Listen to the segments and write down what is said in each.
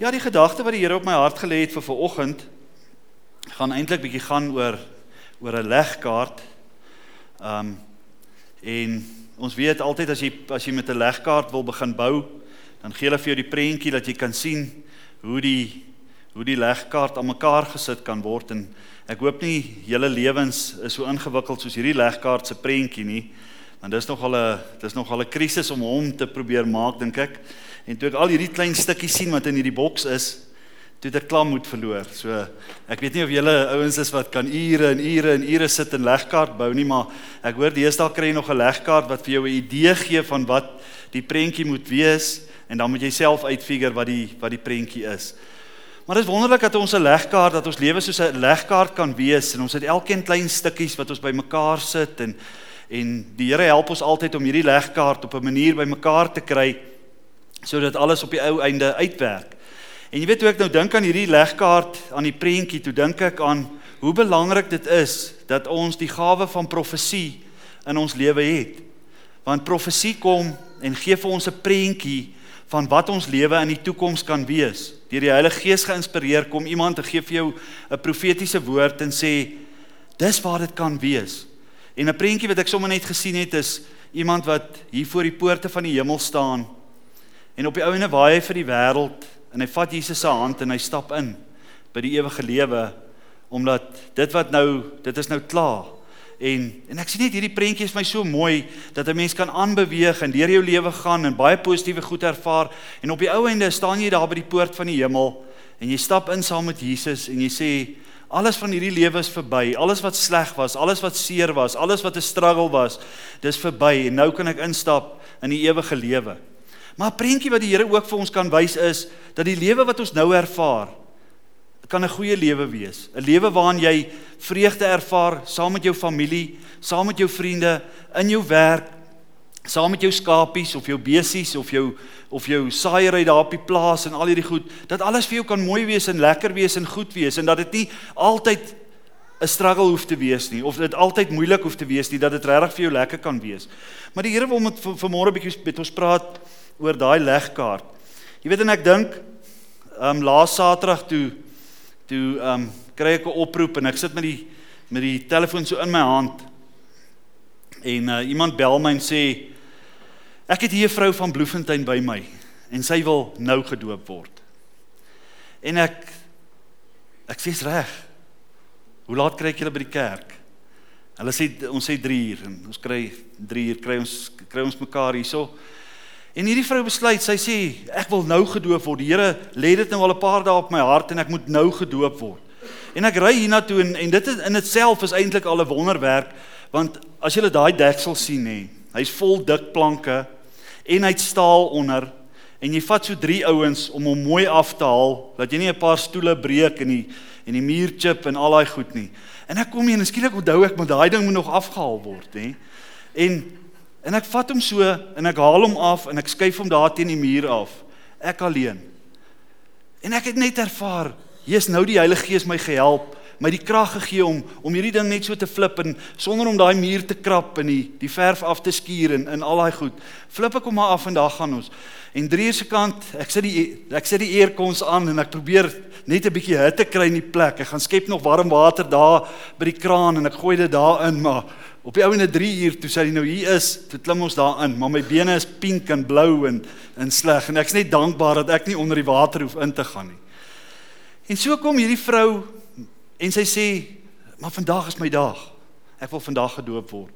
Ja, die gedagte wat die Here op my hart gelê het vir vanoggend gaan eintlik bietjie gaan oor oor 'n legkaart. Um en ons weet altyd as jy as jy met 'n legkaart wil begin bou, dan gee hulle vir jou die prentjie dat jy kan sien hoe die hoe die legkaart aan mekaar gesit kan word en ek hoop nie julle lewens is so ingewikkeld soos hierdie legkaart se prentjie nie. Want dis nog al 'n dis nog al 'n krisis om hom te probeer maak dink ek. En toe ek al hierdie klein stukkies sien wat in hierdie boks is, toe het ek klam moed verloor. So ek weet nie of julle ouens is wat kan ure en ure en ure sit en legkaart bou nie, maar ek hoor deesdae kry jy nog 'n legkaart wat vir jou 'n idee gee van wat die prentjie moet wees en dan moet jy self uitfigure wat die wat die prentjie is. Maar dit is wonderlik dat ons 'n legkaart dat ons lewe soos 'n legkaart kan wees en ons het elkeen klein stukkies wat ons bymekaar sit en En die Here help ons altyd om hierdie legkaart op 'n manier bymekaar te kry sodat alles op die ou einde uitwerk. En jy weet hoe ek nou dink aan hierdie legkaart aan die prentjie, toe dink ek aan hoe belangrik dit is dat ons die gawe van profesie in ons lewe het. Want profesie kom en gee vir ons 'n prentjie van wat ons lewe in die toekoms kan wees. Deur die Heilige Gees geïnspireer kom iemand te gee vir jou 'n profetiese woord en sê dis waar dit kan wees. En 'n prentjie wat ek sommer net gesien het is iemand wat hier voor die poorte van die hemel staan. En op die ouene waai hy vir die wêreld en hy vat Jesus se hand en hy stap in by die ewige lewe omdat dit wat nou dit is nou klaar. En en ek sien net hierdie prentjie is my so mooi dat 'n mens kan aanbeweeg en deur jou lewe gaan en baie positiewe goed ervaar en op die ou einde staan jy daar by die poort van die hemel en jy stap in saam met Jesus en jy sê Alles van hierdie lewe is verby. Alles wat sleg was, alles wat seer was, alles wat 'n struggle was, dis verby en nou kan ek instap in die ewige lewe. Maar 'n prentjie wat die Here ook vir ons kan wys is dat die lewe wat ons nou ervaar kan 'n goeie lewe wees. 'n Lewe waarin jy vreugde ervaar saam met jou familie, saam met jou vriende, in jou werk, saam met jou skapies of jou besies of jou of jou saaiery daar op die plaas en al hierdie goed, dat alles vir jou kan mooi wees en lekker wees en goed wees en dat dit nie altyd 'n struggle hoef te wees nie of dit altyd moeilik hoef te wees nie, dat dit regtig vir jou lekker kan wees. Maar die Here wil met vanmôre 'n bietjie met ons praat oor daai legkaart. Jy weet en ek dink ehm um, laas Saterdag toe toe ehm um, kry ek 'n oproep en ek sit met die met die telefoon so in my hand en uh, iemand bel my en sê Ek het hier 'n vrou van Bloemfontein by my en sy wil nou gedoop word. En ek ek sê's reg. Hoe laat kry ek julle by die kerk? Hulle sê ons sê 3 uur en ons kry 3 uur kry ons kry ons mekaar hierso. En hierdie vrou besluit, sy sê ek wil nou gedoop word. Die Here lê dit nou al 'n paar dae op my hart en ek moet nou gedoop word. En ek ry hiernatoe en en dit is, in ditself is eintlik al 'n wonderwerk want as jy daai deksel sien nê, hy's vol dik planke en hy't staal onder en jy vat so drie ouens om hom mooi af te haal dat jy nie 'n paar stoele breek en die en die muur chip en al daai goed nie. En ek kom hier en skielik onthou ek maar daai ding moet nog afgehaal word, hè. En en ek vat hom so en ek haal hom af en ek skuif hom daar teen die muur af. Ek alleen. En ek het net ervaar, hier's nou die Heilige Gees my gehelp my die krag gegee om om hierdie ding net so te flip en sonder om daai muur te krap en die die verf af te skuur en in al daai goed. Flip ek hom maar af en daar gaan ons. En drie se kant, ek sit die ek sit die aircons aan en ek probeer net 'n bietjie hitte kry in die plek. Ek gaan skep nog warm water daar by die kraan en ek gooi dit daarin, maar op die ouene 3 uur toe sê hy nou hier is, toe klim ons daarin, maar my bene is pink en blou en en sleg en ek's net dankbaar dat ek nie onder die water hoef in te gaan nie. En so kom hierdie vrou En sy sê, "Maar vandag is my dag. Ek wil vandag gedoop word."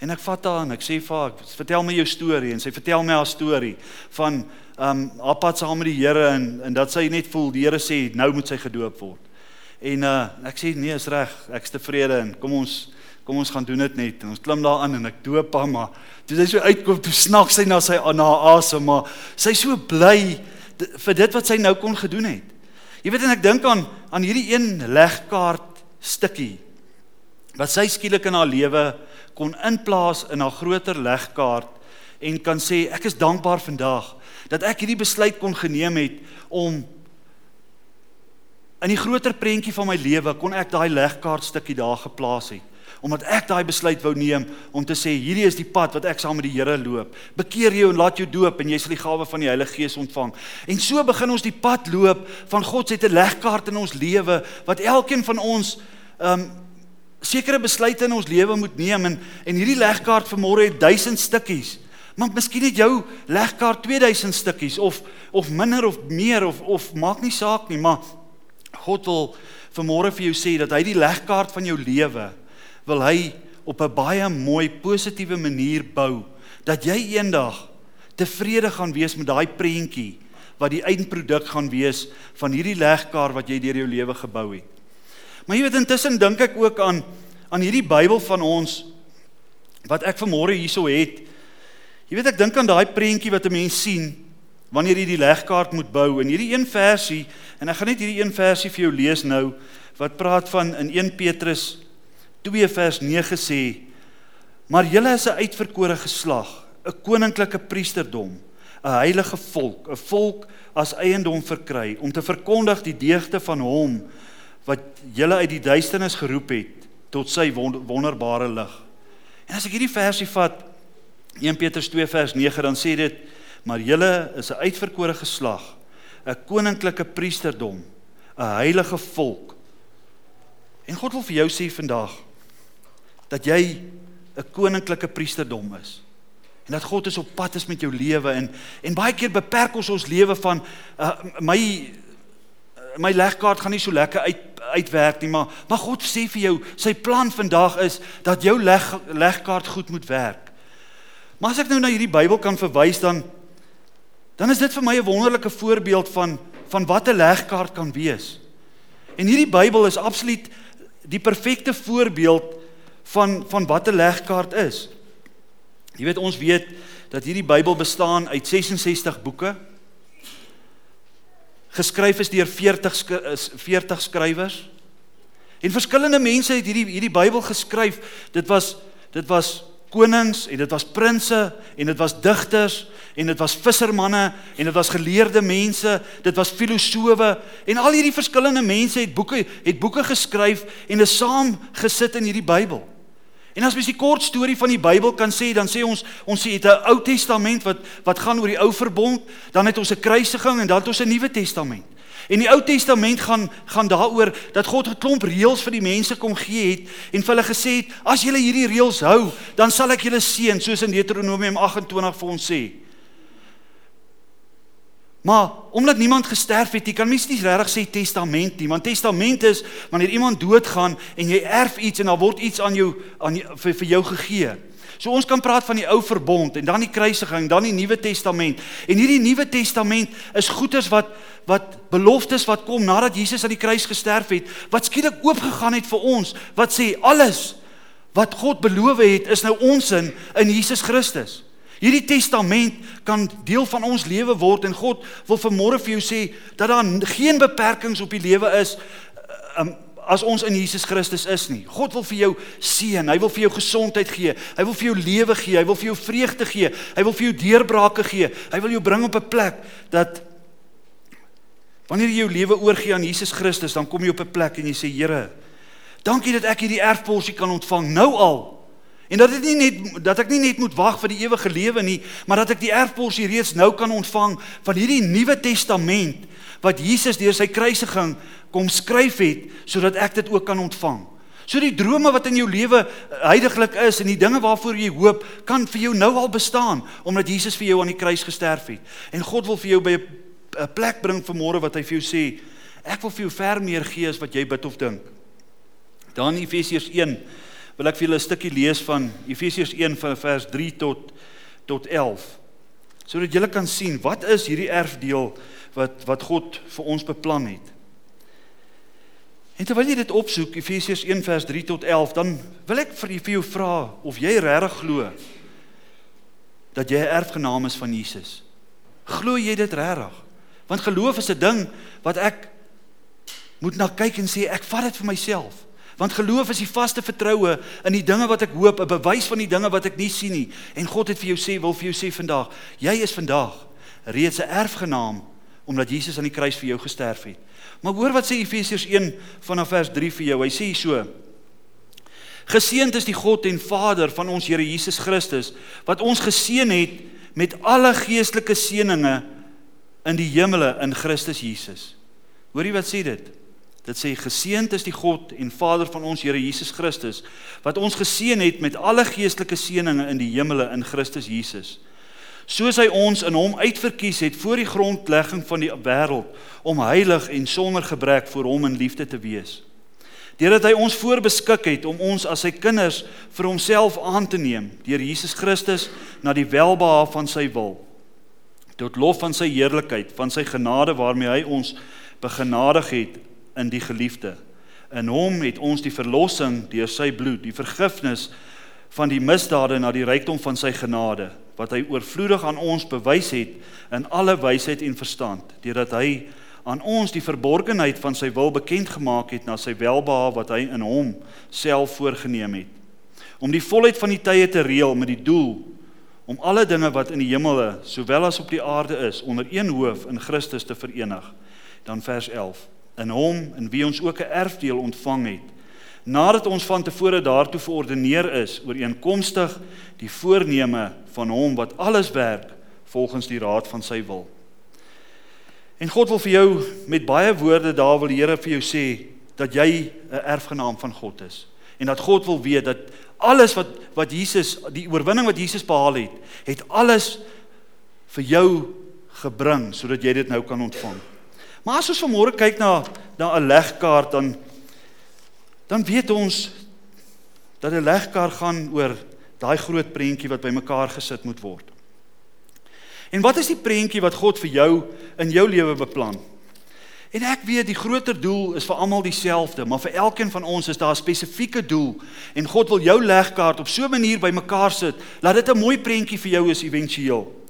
En ek vat haar en ek sê vir haar, "Vertel my jou storie." En sy vertel my haar storie van ehm um, haar pad saam met die Here en en dat sy net voel die Here sê, "Nou moet sy gedoop word." En uh ek sê, "Nee, is reg. Ek's tevrede en kom ons kom ons gaan doen dit net." En ons klim daaraan en ek doop haar, maar toe sy so uitkom, toe snak sy na sy na haar asem, maar sy's so bly vir dit wat sy nou kon gedoen het. Jy weet en ek dink aan aan hierdie een legkaart stukkie wat sy skielik in haar lewe kon inplaas in haar groter legkaart en kan sê ek is dankbaar vandag dat ek hierdie besluit kon geneem het om in die groter prentjie van my lewe kon ek daai legkaart stukkie daar geplaas het omdat ek daai besluit wou neem om te sê hierdie is die pad wat ek saam met die Here loop. Bekeer jou en laat jou doop en jy sal die gawe van die Heilige Gees ontvang. En so begin ons die pad loop van God se 'n legkaart in ons lewe wat elkeen van ons um sekere besluite in ons lewe moet neem en en hierdie legkaart vanmôre het 1000 stukkies. Maar miskien het jou legkaart 2000 stukkies of of minder of meer of of maak nie saak nie, maar God wil vanmôre vir jou sê dat hy die legkaart van jou lewe wil hy op 'n baie mooi positiewe manier bou dat jy eendag tevrede gaan wees met daai prentjie wat die eindproduk gaan wees van hierdie legkaart wat jy deur jou lewe gebou het. Maar jy weet intussen dink ek ook aan aan hierdie Bybel van ons wat ek vanmôre hierso het. Jy weet ek dink aan daai prentjie wat 'n mens sien wanneer jy die legkaart moet bou en hierdie een versie en ek gaan net hierdie een versie vir jou lees nou wat praat van in 1 Petrus 2 vers 9 sê maar julle is 'n uitverkore geslag 'n koninklike priesterdom 'n heilige volk 'n volk as eiendom verkry om te verkondig die deugde van hom wat julle uit die duisternis geroep het tot sy wonderbare lig. En as ek hierdie versie vat 1 Petrus 2 vers 9 dan sê dit maar julle is 'n uitverkore geslag 'n koninklike priesterdom 'n heilige volk. En God wil vir jou sê vandag dat jy 'n koninklike priesterdom is. En dat God is op pad is met jou lewe en en baie keer beperk ons ons lewe van uh, my my legkaart gaan nie so lekker uit uitwerk nie, maar maar God sê vir jou, sy plan vandag is dat jou leg legkaart goed moet werk. Maar as ek nou na hierdie Bybel kan verwys dan dan is dit vir my 'n wonderlike voorbeeld van van wat 'n legkaart kan wees. En hierdie Bybel is absoluut die perfekte voorbeeld van van wat 'n legkaart is. Jy weet ons weet dat hierdie Bybel bestaan uit 66 boeke. Geskryf is deur 40 40 skrywers. En verskillende mense het hierdie hierdie Bybel geskryf. Dit was dit was konings en dit was prinse en dit was digters en dit was vissermanne en dit was geleerde mense, dit was filosowe en al hierdie verskillende mense het boeke het boeke geskryf en is saam gesit in hierdie Bybel. En as mens die kort storie van die Bybel kan sê, dan sê ons ons het 'n Ou Testament wat wat gaan oor die Ou Verbond, dan het ons 'n kruisiging en dan het ons 'n Nuwe Testament. En die Ou Testament gaan gaan daaroor dat God 'n klomp reëls vir die mense kom gee het en vir hulle gesê het as julle hierdie reëls hou, dan sal ek julle seën soos in Deuteronomium 28 vir ons sê. Maar omdat niemand gesterf het, jy kan mens nie regtig sê testament nie, want testament is wanneer iemand doodgaan en jy erf iets en daar word iets aan jou aan vir, vir jou gegee. So ons kan praat van die ou verbond en dan die kruisiging, dan die nuwe testament. En hierdie nuwe testament is goeders wat wat beloftes wat kom nadat Jesus aan die kruis gesterf het, wat skielik oopgegaan het vir ons, wat sê alles wat God beloof het is nou ons in in Jesus Christus. Hierdie testament kan deel van ons lewe word en God wil vanmôre vir jou sê dat daar geen beperkings op die lewe is um, as ons in Jesus Christus is nie. God wil vir jou seën, hy wil vir jou gesondheid gee, hy wil vir jou lewe gee, hy wil vir jou vreugde gee, hy wil vir jou deurbrake gee. Hy wil jou bring op 'n plek dat wanneer jy jou lewe oorgee aan Jesus Christus, dan kom jy op 'n plek en jy sê Here, dankie dat ek hierdie erfporsie kan ontvang nou al. En dat dit nie net dat ek nie net moet wag vir die ewige lewe nie, maar dat ek die erfporsie reeds nou kan ontvang van hierdie Nuwe Testament wat Jesus deur sy kruisiging kom skryf het sodat ek dit ook kan ontvang. So die drome wat in jou lewe heidaglik is en die dinge waarvoor jy hoop, kan vir jou nou al bestaan omdat Jesus vir jou aan die kruis gesterf het. En God wil vir jou by 'n plek bring vanmôre wat hy vir jou sê, ek wil vir jou ver meer gee as wat jy bid of dink. Dan Efesiërs 1 wil ek vir julle 'n stukkie lees van Efesiërs 1 van vers 3 tot tot 11. Sodat julle kan sien wat is hierdie erfdeel wat wat God vir ons beplan het. En terwyl jy dit opsoek Efesiërs 1 vers 3 tot 11, dan wil ek vir, vir jou vra of jy regtig glo dat jy 'n erfgenaam is van Jesus. Glo jy dit regtig? Want geloof is 'n ding wat ek moet na kyk en sê ek vat dit vir myself. Want geloof is die vaste vertroue in die dinge wat ek hoop, 'n bewys van die dinge wat ek nie sien nie. En God het vir jou sê, wil vir jou sê vandag, jy is vandag reeds 'n erfgenaam omdat Jesus aan die kruis vir jou gesterf het. Maar hoor wat sê Efesiërs 1 vanaf vers 3 vir jou. Hy sê so: Geseënd is die God en Vader van ons Here Jesus Christus wat ons geseën het met alle geestelike seënings in die hemele in Christus Jesus. Hoorie wat sê dit? Dit sê geseënd is die God en Vader van ons Here Jesus Christus wat ons geseën het met alle geestelike seënings in die hemele in Christus Jesus. Soos hy ons in hom uitverkies het voor die grondlegging van die wêreld om heilig en sonder gebrek voor hom in liefde te wees. Deurdat hy ons voorbeskik het om ons as sy kinders vir homself aan te neem deur Jesus Christus na die welbehae van sy wil tot lof van sy heerlikheid van sy genade waarmee hy ons begenadig het in die geliefde. In hom het ons die verlossing deur sy bloed, die vergifnis van die misdade na die rykdom van sy genade wat hy oorvloedig aan ons bewys het in alle wysheid en verstand deurdat hy aan ons die verborgenheid van sy wil bekend gemaak het na sy welbehae wat hy in hom self voorgenem het. Om die volheid van die tye te reël met die doel om alle dinge wat in die hemele sowel as op die aarde is onder een hoof in Christus te verenig. Dan vers 11 in hom in wie ons ook 'n erfdeel ontvang het nadat ons van tevore daartoe verordeneer is ooreenkomstig die voorneme van hom wat alles werk volgens die raad van sy wil En God wil vir jou met baie woorde daar wil die Here vir jou sê dat jy 'n erfgenaam van God is en dat God wil weet dat alles wat wat Jesus die oorwinning wat Jesus behaal het, het alles vir jou gebring sodat jy dit nou kan ontvang. Maar as ons vanmôre kyk na na 'n legkaart dan dan weet ons dat 'n legkaart gaan oor daai groot prentjie wat bymekaar gesit moet word. En wat is die prentjie wat God vir jou in jou lewe beplan? En ek weet die groter doel is vir almal dieselfde, maar vir elkeen van ons is daar 'n spesifieke doel en God wil jou legkaart op so 'n manier bymekaar sit dat dit 'n mooi prentjie vir jou is éventueel.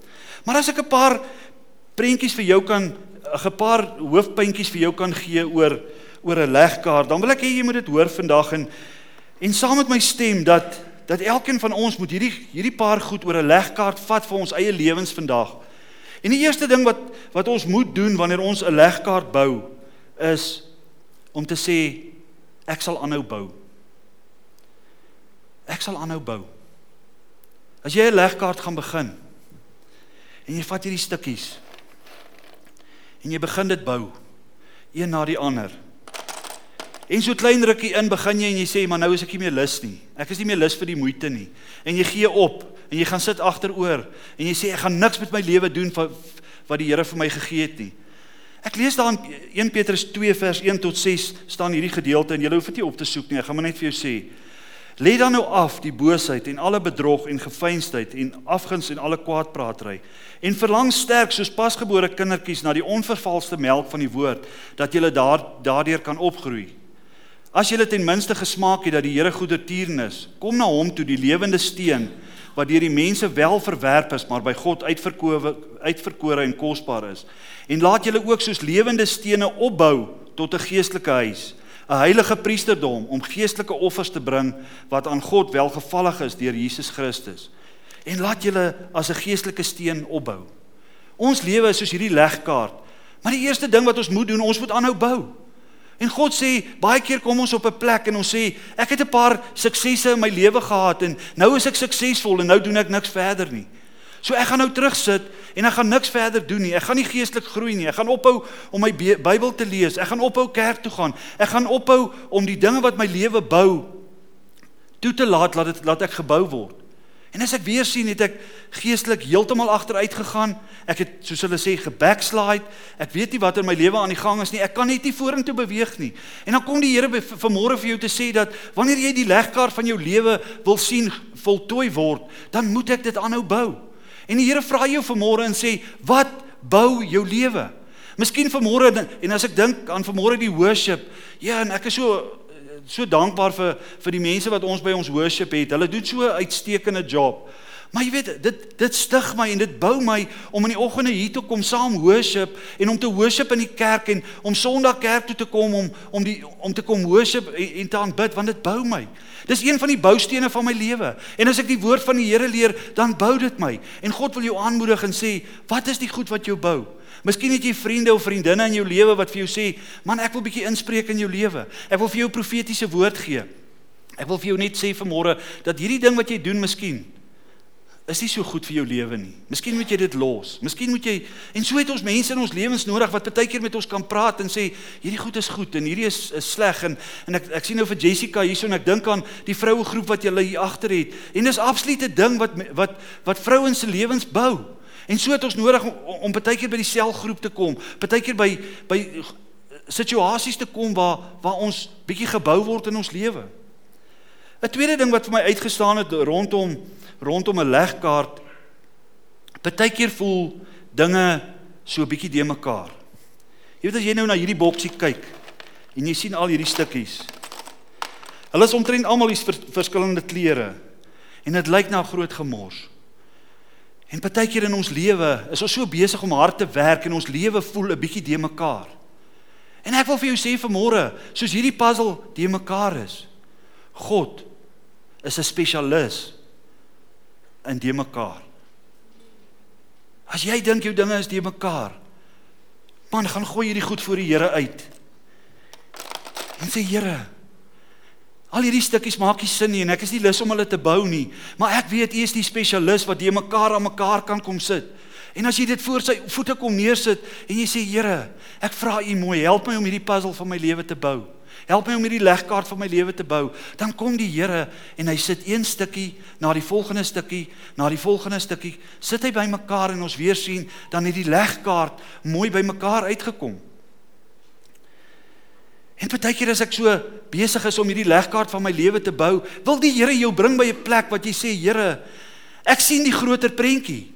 Maar as ek 'n paar prentjies vir jou kan 'n paar hoofpuntjies vir jou kan gee oor oor 'n legkaart, dan wil ek hê jy moet dit hoor vandag en en saam met my stem dat dat elkeen van ons moet hierdie hierdie paar goed oor 'n legkaart vat vir ons eie lewens vandag. En die eerste ding wat wat ons moet doen wanneer ons 'n legkaart bou is om te sê ek sal aanhou bou. Ek sal aanhou bou. As jy 'n legkaart gaan begin en jy vat hierdie stukkies en jy begin dit bou een na die ander En so klein rukkie in begin jy en jy sê maar nou is ek nie meer lus nie. Ek is nie meer lus vir die moeite nie. En jy gee op en jy gaan sit agteroor en jy sê ek gaan niks met my lewe doen wat wat die Here vir my gegee het nie. Ek lees daar in 1 Petrus 2 vers 1 tot 6 staan hierdie gedeelte en jy hoef dit nie op te soek nie. Ek gaan maar net vir jou sê. Lê dan nou af die boosheid en alle bedrog en gefeinsheid en afguns en alle kwaadpraatery en verlang sterk soos pasgebore kindertjies na die onvervalste melk van die woord dat jy daar daardeur kan opgroei. As jy ten minste gesmaak het dat die Here goedertierenis, kom na hom toe die lewende steen wat deur die mense wel verwerp is, maar by God uitverkore uitverkore en kosbaar is. En laat julle ook soos lewende stene opbou tot 'n geestelike huis, 'n heilige priesterdom om geestelike offers te bring wat aan God welgevallig is deur Jesus Christus. En laat julle as 'n geestelike steen opbou. Ons lewe is soos hierdie legkaart. Maar die eerste ding wat ons moet doen, ons moet aanhou bou. En God sê baie keer kom ons op 'n plek en ons sê ek het 'n paar suksesse in my lewe gehad en nou is ek suksesvol en nou doen ek niks verder nie. So ek gaan nou terugsit en ek gaan niks verder doen nie. Ek gaan nie geestelik groei nie. Ek gaan ophou om my Bybel te lees. Ek gaan ophou kerk toe gaan. Ek gaan ophou om die dinge wat my lewe bou toe te laat laat dit laat ek gebou word. En as ek weer sien het ek geestelik heeltemal agteruit gegaan. Ek het soos hulle sê gebackslide. Ek weet nie wat in my lewe aan die gang is nie. Ek kan net nie vorentoe beweeg nie. En dan kom die Here vanmôre vir jou te sê dat wanneer jy die legkaart van jou lewe wil sien voltooi word, dan moet ek dit aanhou bou. En die Here vra jou vanmôre en sê, "Wat bou jou lewe?" Miskien vanmôre en as ek dink aan vanmôre die worship, ja, en ek is so so dankbaar vir vir die mense wat ons by ons worship het. Hulle doen so 'n uitstekende job. Maar jy weet, dit dit stig my en dit bou my om in die oggende hier toe kom saam worship en om te worship in die kerk en om Sondag kerk toe te kom om om die om te kom worship en, en te aanbid want dit bou my. Dis een van die boustene van my lewe. En as ek die woord van die Here leer, dan bou dit my. En God wil jou aanmoedig en sê, "Wat is die goed wat jou bou?" Miskien het jy vriende of vriendinne in jou lewe wat vir jou sê, "Man, ek wil bietjie inspreek in jou lewe. Ek wil vir jou profetiese woord gee." Ek wil vir jou net sê vanmôre dat hierdie ding wat jy doen miskien is nie so goed vir jou lewe nie. Miskien moet jy dit los. Miskien moet jy en so het ons mense in ons lewens nodig wat baie keer met ons kan praat en sê hierdie goed is goed en hierdie is, is sleg en en ek ek sien nou vir Jessica hierso en ek dink aan die vroue groep wat jy hier agter het. En dis absolute ding wat wat wat vrouens se lewens bou. En so het ons nodig om, om baie keer by die selgroep te kom. Baie keer by by situasies te kom waar waar ons bietjie gebou word in ons lewe. 'n Tweede ding wat vir my uitgestaan het rondom rondom 'n legkaart. Partykeer voel dinge so 'n bietjie de mekaar. Jy weet as jy nou na hierdie boksie kyk en jy sien al hierdie stukkies. Hulle is omtrent almal die verskillende kleure en dit lyk na groot gemors. En partykeer in ons lewe is ons so besig om hard te werk en ons lewe voel 'n bietjie de mekaar. En ek wil vir jou sê vanmôre, soos hierdie puzzle de mekaar is, God is 'n spesialis in die mekaar. As jy dink jou dinge is die mekaar, man, gaan gooi hierdie goed voor die Here uit. En sê Here, al hierdie stukkies maak nie sin nie en ek is nie lus om hulle te bou nie, maar ek weet U is die spesialis wat die mekaar aan mekaar kan kom sit. En as jy dit voor sy voete kom neersit en jy sê Here, ek vra U mooi, help my om hierdie puzzle van my lewe te bou. Help my om hierdie legkaart van my lewe te bou. Dan kom die Here en hy sit een stukkie na die volgende stukkie, na die volgende stukkie, sit hy bymekaar en ons weer sien dan het die legkaart mooi bymekaar uitgekom. En baie keer as ek so besig is om hierdie legkaart van my lewe te bou, wil die Here jou bring by 'n plek wat jy sê, Here, ek sien die groter prentjie.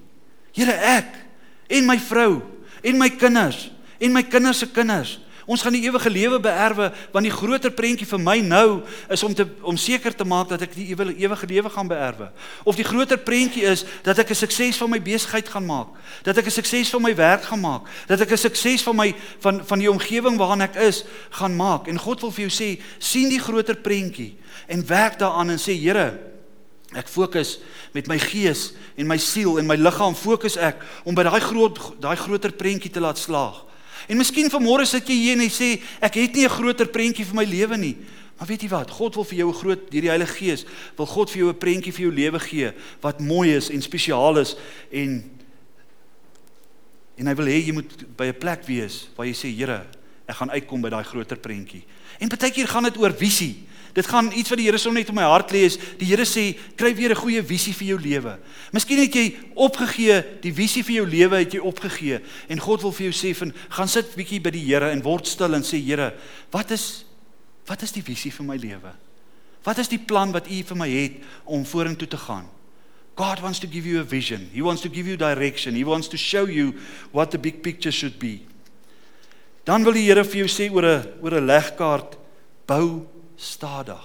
Here, ek en my vrou en my kinders en my kinders se kinders Ons gaan die ewige lewe beerwe want die groter prentjie vir my nou is om te om seker te maak dat ek die ewige lewe gaan beerwe. Of die groter prentjie is dat ek 'n sukses van my besigheid gaan maak, dat ek 'n sukses van my werk gaan maak, dat ek 'n sukses van my van van die omgewing waarin ek is gaan maak. En God wil vir jou sê, sien die groter prentjie en werk daaraan en sê Here, ek fokus met my gees en my siel en my liggaam fokus ek om by daai groot daai groter prentjie te laat slaag. En miskien vanmôre sit jy hier en jy sê ek het nie 'n groter prentjie vir my lewe nie. Maar weet jy wat? God wil vir jou 'n groot deur die Heilige Gees wil God vir jou 'n prentjie vir jou lewe gee wat mooi is en spesiaal is en en hy wil hê jy moet by 'n plek wees waar jy sê Here, ek gaan uitkom by daai groter prentjie. En baie keer gaan dit oor visie. Dit gaan iets wat die Here sommer net op my hart lê is, die Here sê, kry weer 'n goeie visie vir jou lewe. Miskien het jy opgegee, die visie vir jou lewe het jy opgegee en God wil vir jou sê van gaan sit bietjie by die Here en word stil en sê Here, wat is wat is die visie vir my lewe? Wat is die plan wat U vir my het om vorentoe te gaan? God wants to give you a vision. He wants to give you direction. He wants to show you what the big picture should be. Dan wil die Here vir jou sê oor 'n oor 'n legkaart bou stadig.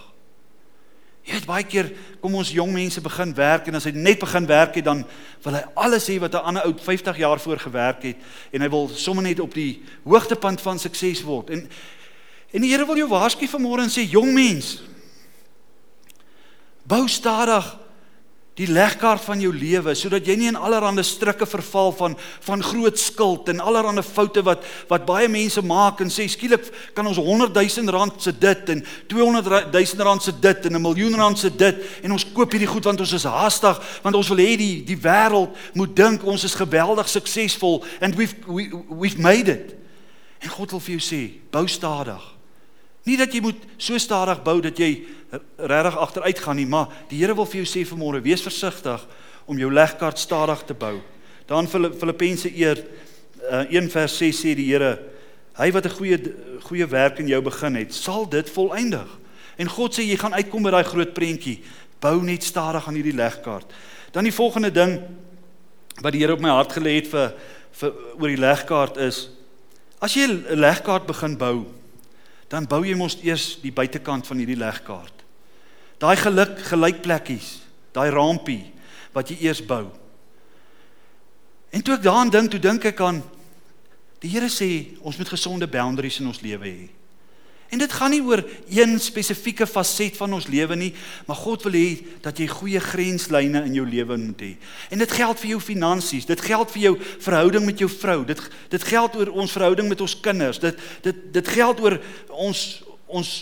Jy weet baie keer kom ons jong mense begin werk en as hy net begin werk het dan wil hy alles hê wat 'n ander ou 50 jaar voor gewerk het en hy wil sommer net op die hoogtepunt van sukses word. En en die Here wil jou waarsku vanmôre en sê jong mens bou stadig die legkaart van jou lewe sodat jy nie in allerlei strikke verval van van groot skuld en allerlei foute wat wat baie mense maak en sê skielik kan ons 100 000 rand se dit en 200 000 rand se dit en 'n miljoen rand se dit en ons koop hierdie goed want ons is haastig want ons wil hê die die wêreld moet dink ons is geweldig suksesvol and we've we, we've made it. En God wil vir jou sê bou stadig nie dat jy moet so stadig bou dat jy regtig agteruit gaan nie, maar die Here wil vir jou sê vanmôre, wees versigtig om jou legkaart stadig te bou. Dan Filippense eer uh, 1 vers 6 sê die Here, hy wat 'n goeie goeie werk in jou begin het, sal dit volëindig. En God sê jy gaan uitkom by daai groot prentjie. Bou net stadig aan hierdie legkaart. Dan die volgende ding wat die Here op my hart gelê het vir vir oor die legkaart is as jy 'n legkaart begin bou, dan bou jy mos eers die buitekant van hierdie legkaart. Daai geluk gelykplekkies, daai rampie wat jy eers bou. En toe ek daaraan dink, toe dink ek aan die Here sê ons moet gesonde boundaries in ons lewe hê. En dit gaan nie oor een spesifieke faset van ons lewe nie, maar God wil hê dat jy goeie grenslyne in jou lewe moet hê. En dit geld vir jou finansies, dit geld vir jou verhouding met jou vrou, dit dit geld oor ons verhouding met ons kinders, dit dit dit geld oor ons ons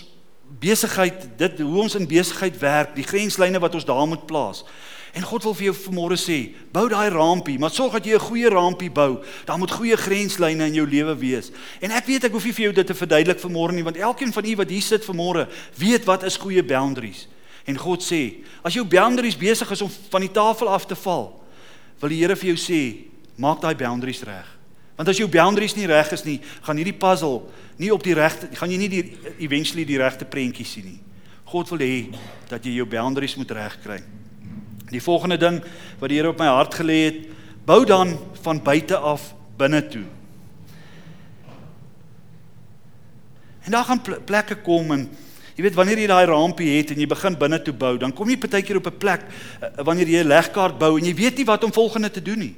besigheid, dit hoe ons in besigheid werk, die grenslyne wat ons daar moet plaas. En God wil vir jou vanmôre sê, bou daai rampie, maar sorg dat jy 'n goeie rampie bou. Daar moet goeie grenslyne in jou lewe wees. En ek weet ek hoef nie vir jou dit te verduidelik vanmôre nie, want elkeen van u wat hier sit vanmôre, weet wat is goeie boundaries. En God sê, as jou boundaries besig is om van die tafel af te val, wil die Here vir jou sê, maak daai boundaries reg. Want as jou boundaries nie reg is nie, gaan hierdie puzzle nie op die regte gaan jy nie die eventually die regte prentjie sien nie. God wil hê dat jy jou boundaries moet regkry. Die volgende ding wat die Here op my hart gelê het, bou dan van buite af binne toe. En daar gaan plekke kom en jy weet wanneer jy daai rampie het en jy begin binne toe bou, dan kom jy partykeer op 'n plek eh, wanneer jy 'n legkaart bou en jy weet nie wat om volgende te doen nie.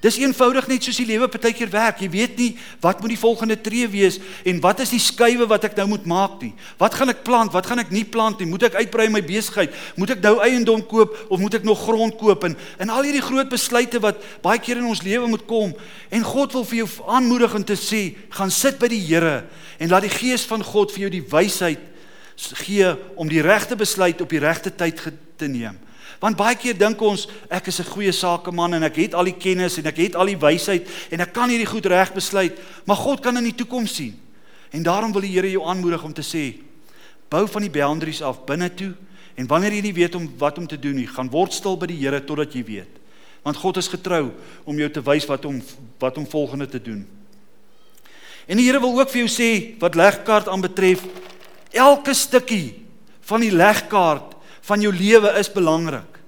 Dis eenvoudig net soos die lewe partykeer werk. Jy weet nie wat moet die volgende tree wees en wat is die skuwe wat ek nou moet maak nie. Wat gaan ek plant? Wat gaan ek nie plant nie? Moet ek uitbrei my besigheid? Moet ek nou eiendom koop of moet ek nog grond koop en en al hierdie groot besluite wat baie keer in ons lewe moet kom. En God wil vir jou aanmoedig om te sê, gaan sit by die Here en laat die Gees van God vir jou die wysheid gee om die regte besluit op die regte tyd te neem. Want baie keer dink ons ek is 'n goeie sakeman en ek het al die kennis en ek het al die wysheid en ek kan hierdie goed reg besluit, maar God kan in die toekoms sien. En daarom wil die Here jou aanmoedig om te sê: Bou van die boundaries af binne toe en wanneer jy nie weet om wat om te doen nie, gaan word stil by die Here totdat jy weet. Want God is getrou om jou te wys wat om wat om volgende te doen. En die Here wil ook vir jou sê wat legkaart aanbetref, elke stukkie van die legkaart van jou lewe is belangrik.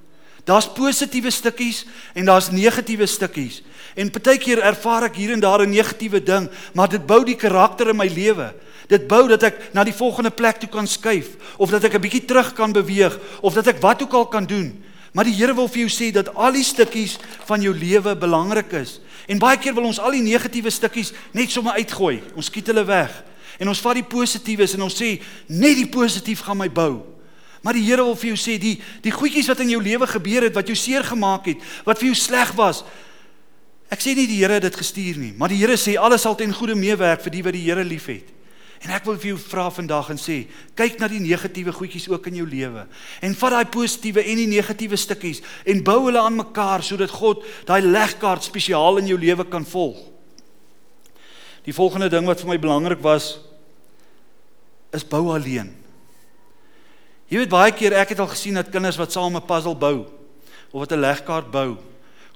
Daar's positiewe stukkies en daar's negatiewe stukkies. En partykeer ervaar ek hier en daar 'n negatiewe ding, maar dit bou die karakter in my lewe. Dit bou dat ek na die volgende plek toe kan skuif of dat ek 'n bietjie terug kan beweeg of dat ek wat ook al kan doen. Maar die Here wil vir jou sê dat al die stukkies van jou lewe belangrik is. En baie keer wil ons al die negatiewe stukkies net sommer uitgooi. Ons skiet hulle weg. En ons vat die positiefes en ons sê net die positief gaan my bou. Maar die Here wil vir jou sê die die goedjies wat in jou lewe gebeur het wat jou seer gemaak het, wat vir jou sleg was. Ek sê nie die Here het dit gestuur nie, maar die Here sê alles sal ten goeie meewerk vir die wat die Here liefhet. En ek wil vir jou vra vandag en sê, kyk na die negatiewe goedjies ook in jou lewe en vat daai positiewe en die negatiewe stukkies en bou hulle aan mekaar sodat God daai legkaart spesiaal in jou lewe kan volg. Die volgende ding wat vir my belangrik was is bou alleen. Jy weet baie keer ek het al gesien dat kinders wat saam 'n puzzle bou of wat 'n legkaart bou,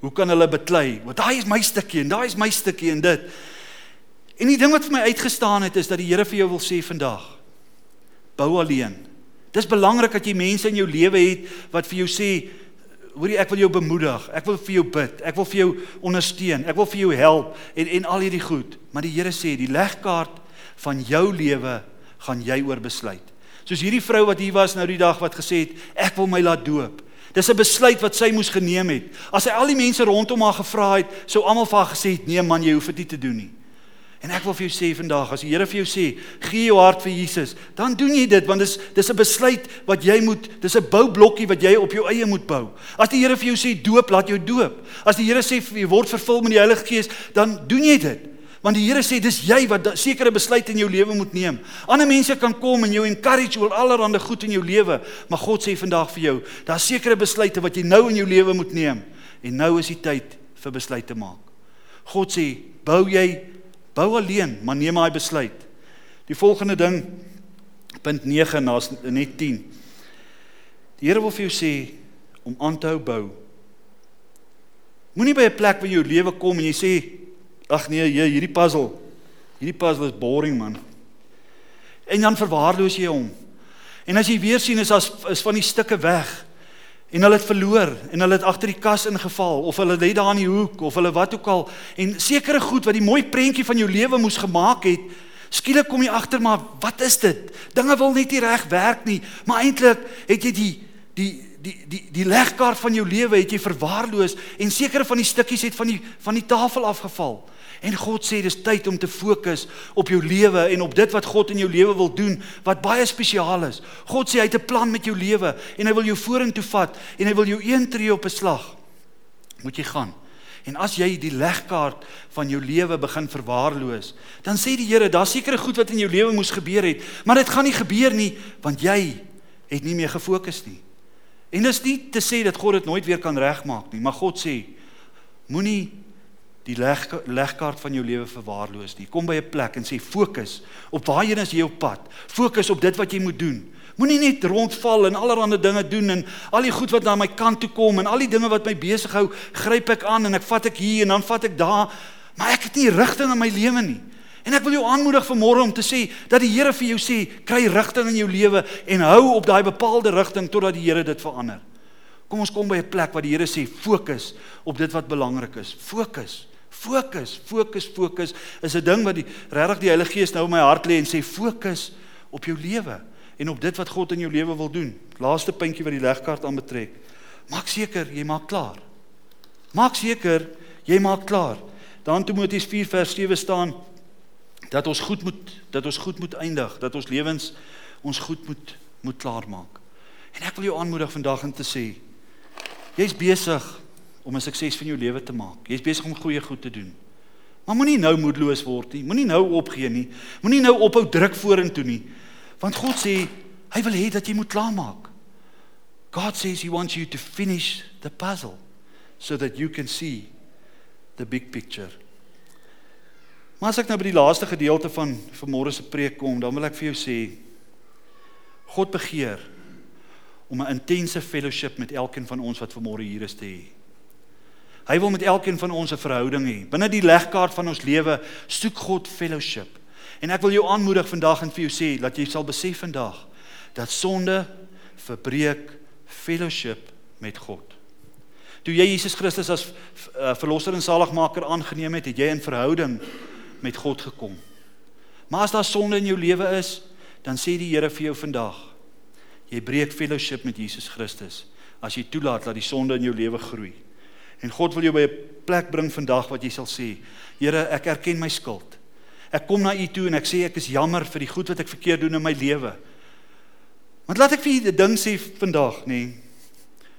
hoe kan hulle beklei? Want daai is my stukkie en daai is my stukkie en dit. En die ding wat vir my uitgestaan het is dat die Here vir jou wil sê vandag: bou alleen. Dis belangrik dat jy mense in jou lewe het wat vir jou sê, hoorie ek wil jou bemoedig, ek wil vir jou bid, ek wil vir jou ondersteun, ek wil vir jou help en en al hierdie goed. Maar die Here sê die legkaart van jou lewe gaan jy oor besluit. Soos hierdie vrou wat hier was nou die dag wat gesê het ek wil my laat doop. Dis 'n besluit wat sy moes geneem het. As sy al die mense rondom haar gevra het, sou almal vir haar gesê het nee man, jy hoef dit nie te doen nie. En ek wil vir jou sê vandag, as die Here vir jou sê, gee jou hart vir Jesus, dan doen jy dit want dis dis 'n besluit wat jy moet, dis 'n boublokkie wat jy op jou eie moet bou. As die Here vir jou sê doop, laat jou doop. As die Here sê jy word vervul met die Heilige Gees, dan doen jy dit. Want die Here sê dis jy wat sekere besluite in jou lewe moet neem. Ander mense kan kom en jou encourage oor allerlei goed in jou lewe, maar God sê vandag vir jou, daar's sekere besluite wat jy nou in jou lewe moet neem en nou is die tyd vir besluite maak. God sê, bou jy bou alleen, maar neem daai besluit. Die volgende ding punt 9 na net 10. Die Here wil vir jou sê om aan te hou bou. Moenie by 'n plek jy jou lewe kom en jy sê Ag nee, jy, hierdie puzzle. Hierdie puzzle is boring man. En dan verwaarloos jy hom. En as jy weer sien is as is van die stukke weg en hulle het verloor en hulle het agter die kas ingeval of hulle lê daar in die hoek of hulle wat ook al en sekere goed wat die mooi prentjie van jou lewe moes gemaak het skielik kom jy agter maar wat is dit dinge wil net nie reg werk nie maar eintlik het jy die die die die die legkaart van jou lewe het jy verwaarloos en sekere van die stukkies het van die van die tafel afgeval En God sê dis tyd om te fokus op jou lewe en op dit wat God in jou lewe wil doen wat baie spesiaal is. God sê hy het 'n plan met jou lewe en hy wil jou vorentoe vat en hy wil jou een tree op 'n slag moet jy gaan. En as jy die legkaart van jou lewe begin verwaarloos, dan sê die Here, daar's sekere goed wat in jou lewe moes gebeur het, maar dit gaan nie gebeur nie want jy het nie meer gefokus nie. En dis nie te sê dat God dit nooit weer kan regmaak nie, maar God sê moenie die leg legkaart van jou lewe verwaarloos nie. Kom by 'n plek en sê fokus op waarheen is jy op pad. Fokus op dit wat jy moet doen. Moenie net rondval en allerlei dinge doen en al die goed wat na my kant toe kom en al die dinge wat my besig hou, gryp ek aan en ek vat ek hier en dan vat ek daar, maar ek het nie rigting in my lewe nie. En ek wil jou aanmoedig vanmôre om te sê dat die Here vir jou sê, kry rigting in jou lewe en hou op daai bepaalde rigting totdat die Here dit verander. Kom ons kom by 'n plek waar die Here sê fokus op dit wat belangrik is. Fokus. Fokus, fokus, fokus is 'n ding wat die regtig die Heilige Gees nou in my hart lê en sê fokus op jou lewe en op dit wat God in jou lewe wil doen. Laaste puntjie wat die legkaart aanbetrek. Maak seker jy maak klaar. Maak seker jy maak klaar. Dan Timoteus 4 vers 7 staan dat ons goed moet dat ons goed moet eindig, dat ons lewens ons goed moet moet klaarmaak. En ek wil jou aanmoedig vandag om te sê jy's besig om 'n sukses van jou lewe te maak. Jy's besig om goeie goed te doen. Maar moenie nou moedeloos word nie. Moenie nou opgee nie. Moenie nou ophou druk vorentoe nie. Want God sê hy wil hê dat jy moet klaarmaak. God says he wants you to finish the puzzle so that you can see the big picture. Maar as ek nou by die laaste gedeelte van vanmôre se preek kom, dan wil ek vir jou sê God begeer om 'n intense fellowship met elkeen van ons wat vanmôre hier is te hê. Hy wil met elkeen van ons 'n verhouding hê. Binne die legkaart van ons lewe soek God fellowship. En ek wil jou aanmoedig vandag en vir jou sê dat jy sal besef vandag dat sonde verbreek fellowship met God. Toe jy Jesus Christus as uh, verlosser en saligmaker aangeneem het, het jy in verhouding met God gekom. Maar as daar sonde in jou lewe is, dan sê die Here vir jou vandag, jy breek fellowship met Jesus Christus as jy toelaat dat die sonde in jou lewe groei. En God wil jou by 'n plek bring vandag wat jy sal sê, Here, ek erken my skuld. Ek kom na U toe en ek sê ek is jammer vir die goed wat ek verkeerd doen in my lewe. Want laat ek vir julle 'n ding sê vandag, nê. Nee.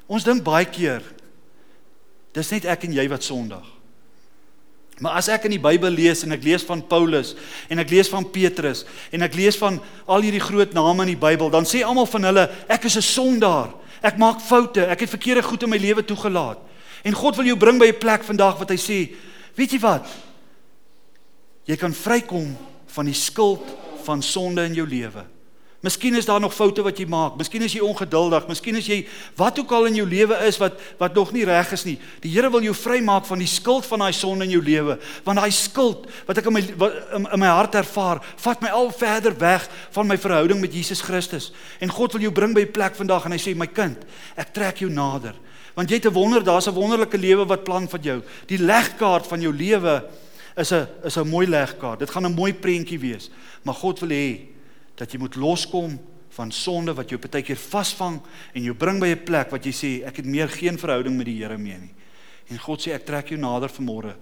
Ons dink baie keer dis net ek en jy wat sondig. Maar as ek in die Bybel lees en ek lees van Paulus en ek lees van Petrus en ek lees van al hierdie groot name in die Bybel, dan sê almal van hulle ek is 'n sondaar. Ek maak foute. Ek het verkeerde goed in my lewe toegelaat. En God wil jou bring by 'n plek vandag wat hy sê, weet jy wat? Jy kan vrykom van die skuld van sonde in jou lewe. Miskien is daar nog foute wat jy maak. Miskien is jy ongeduldig. Miskien is jy wat ook al in jou lewe is wat wat nog nie reg is nie. Die Here wil jou vrymaak van die skuld van daai sonde in jou lewe. Want daai skuld wat ek in my wat, in, in my hart ervaar, vat my al verder weg van my verhouding met Jesus Christus. En God wil jou bring by 'n plek vandag en hy sê my kind, ek trek jou nader. Want jy het 'n wonder, daar's 'n wonderlike lewe wat plan vir jou. Die legkaart van jou lewe is 'n is 'n mooi legkaart. Dit gaan 'n mooi prentjie wees. Maar God wil hê dat jy moet loskom van sonde wat jou partykeer vasvang en jou bring by 'n plek wat jy sê ek het meer geen verhouding met die Here meer nie. En God sê ek trek jou nader vanmôre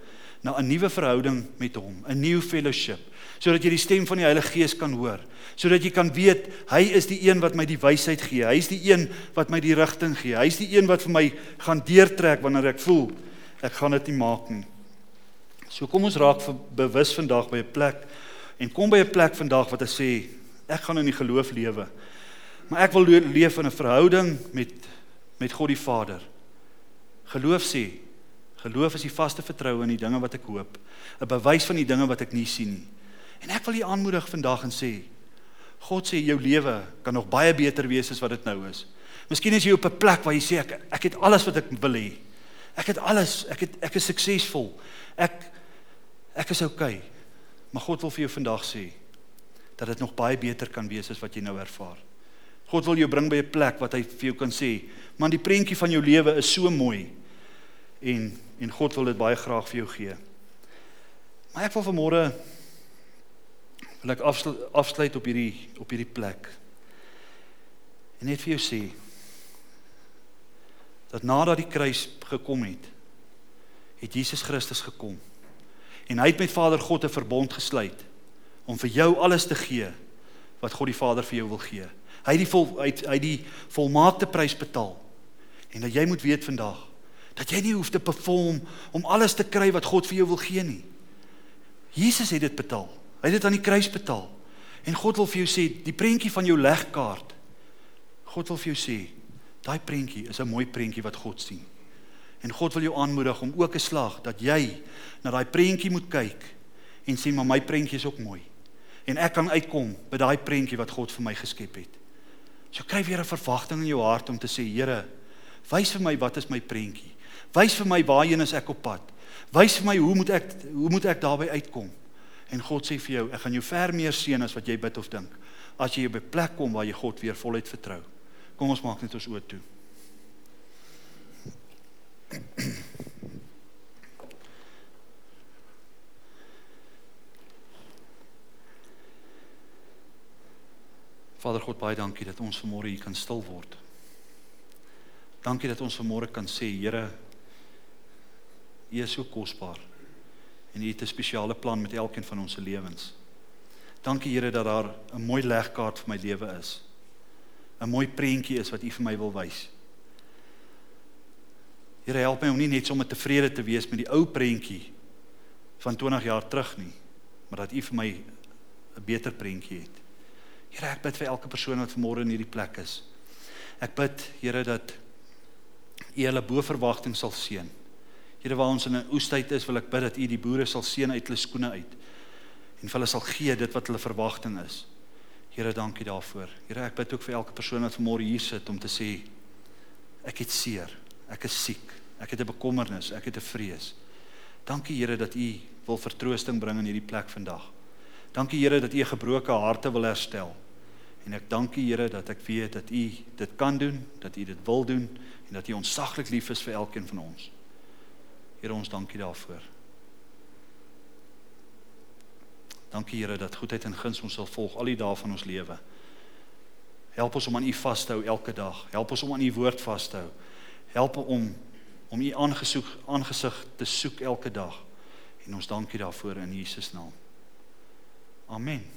na 'n nuwe verhouding met hom, 'n nuwe fellowship, sodat jy die stem van die Heilige Gees kan hoor sodat jy kan weet hy is die een wat my die wysheid gee. Hy is die een wat my die rigting gee. Hy is die een wat vir my gaan deurtrek wanneer ek voel ek gaan dit nie maak nie. So kom ons raak bewus vandag by 'n plek en kom by 'n plek vandag wat ek sê ek gaan in die geloof lewe. Maar ek wil leef in 'n verhouding met met God die Vader. Geloof sê geloof is die vaste vertroue in die dinge wat ek hoop, 'n bewys van die dinge wat ek nie sien nie. En ek wil u aanmoedig vandag en sê God sê jou lewe kan nog baie beter wees as wat dit nou is. Miskien is jy op 'n plek waar jy sê ek ek het alles wat ek wil hê. Ek het alles, ek het ek is suksesvol. Ek ek is oukei. Okay. Maar God wil vir jou vandag sê dat dit nog baie beter kan wees as wat jy nou ervaar. God wil jou bring by 'n plek wat hy vir jou kan sê, "Man, die prentjie van jou lewe is so mooi." En en God wil dit baie graag vir jou gee. Maar ek wil vanmôre wil ek afsluit, afsluit op hierdie op hierdie plek. En net vir jou sê dat nadat die kruis gekom het, het Jesus Christus gekom. En hy het met Vader God 'n verbond gesluit om vir jou alles te gee wat God die Vader vir jou wil gee. Hy het die vol hy het, hy het die volmaakte prys betaal. En dat jy moet weet vandag Dat jy nie hoef te perform om alles te kry wat God vir jou wil gee nie. Jesus het dit betaal. Hy het dit aan die kruis betaal. En God wil vir jou sê, die prentjie van jou legkaart. God wil vir jou sê, daai prentjie is 'n mooi prentjie wat God sien. En God wil jou aanmoedig om ook 'n slag dat jy na daai prentjie moet kyk en sê, "Maar my prentjie is ook mooi." En ek kan uitkom by daai prentjie wat God vir my geskep het. So kry weer 'n verwagting in jou hart om te sê, "Here, wys vir my wat is my prentjie? Wys vir my waarheen is ek op pad? Wys vir my hoe moet ek hoe moet ek daarby uitkom?" En God sê vir jou, ek gaan jou ver meer seën as wat jy bid of dink. As jy op 'n plek kom waar jy God weer voluit vertrou. Kom ons maak net ons oë toe. Vader God, baie dankie dat ons vanmôre hier kan stil word. Dankie dat ons vanmôre kan sê, Here, U is so kosbaar en U het 'n spesiale plan met elkeen van ons se lewens. Dankie Here dat daar 'n mooi legkaart vir my lewe is. 'n Mooi prentjie is wat U vir my wil wys. Here help my om nie net sommer tevrede te wees met die ou prentjie van 20 jaar terug nie, maar dat U vir my 'n beter prentjie het. Here, ek bid vir elke persoon wat vanmôre in hierdie plek is. Ek bid, Here, dat U hulle bo verwagting sal seën. Here waar ons in 'n oestyd is, wil ek bid dat U die boere sal seën uit hulle skoene uit en vir hulle sal gee dit wat hulle verwagting is. Here, dankie daarvoor. Here, ek bid ook vir elke persoon wat vanmôre hier sit om te sê ek het seer, ek is siek, ek het 'n bekommernis, ek het 'n vrees. Dankie Here dat U wil vertroosting bring in hierdie plek vandag. Dankie Here dat U gebroke harte wil herstel. En ek dank U Here dat ek weet dat U dit kan doen, dat U dit wil doen en dat U ontsaglik lief is vir elkeen van ons. Here ons dankie daarvoor. Dankie Here dat goedheid en guns ons sal volg al die dae van ons lewe. Help ons om aan U vas te hou elke dag. Help ons om aan U woord vas te hou. Help om om U aangesoek aangesig te soek elke dag. En ons dankie daarvoor in Jesus naam. Amen.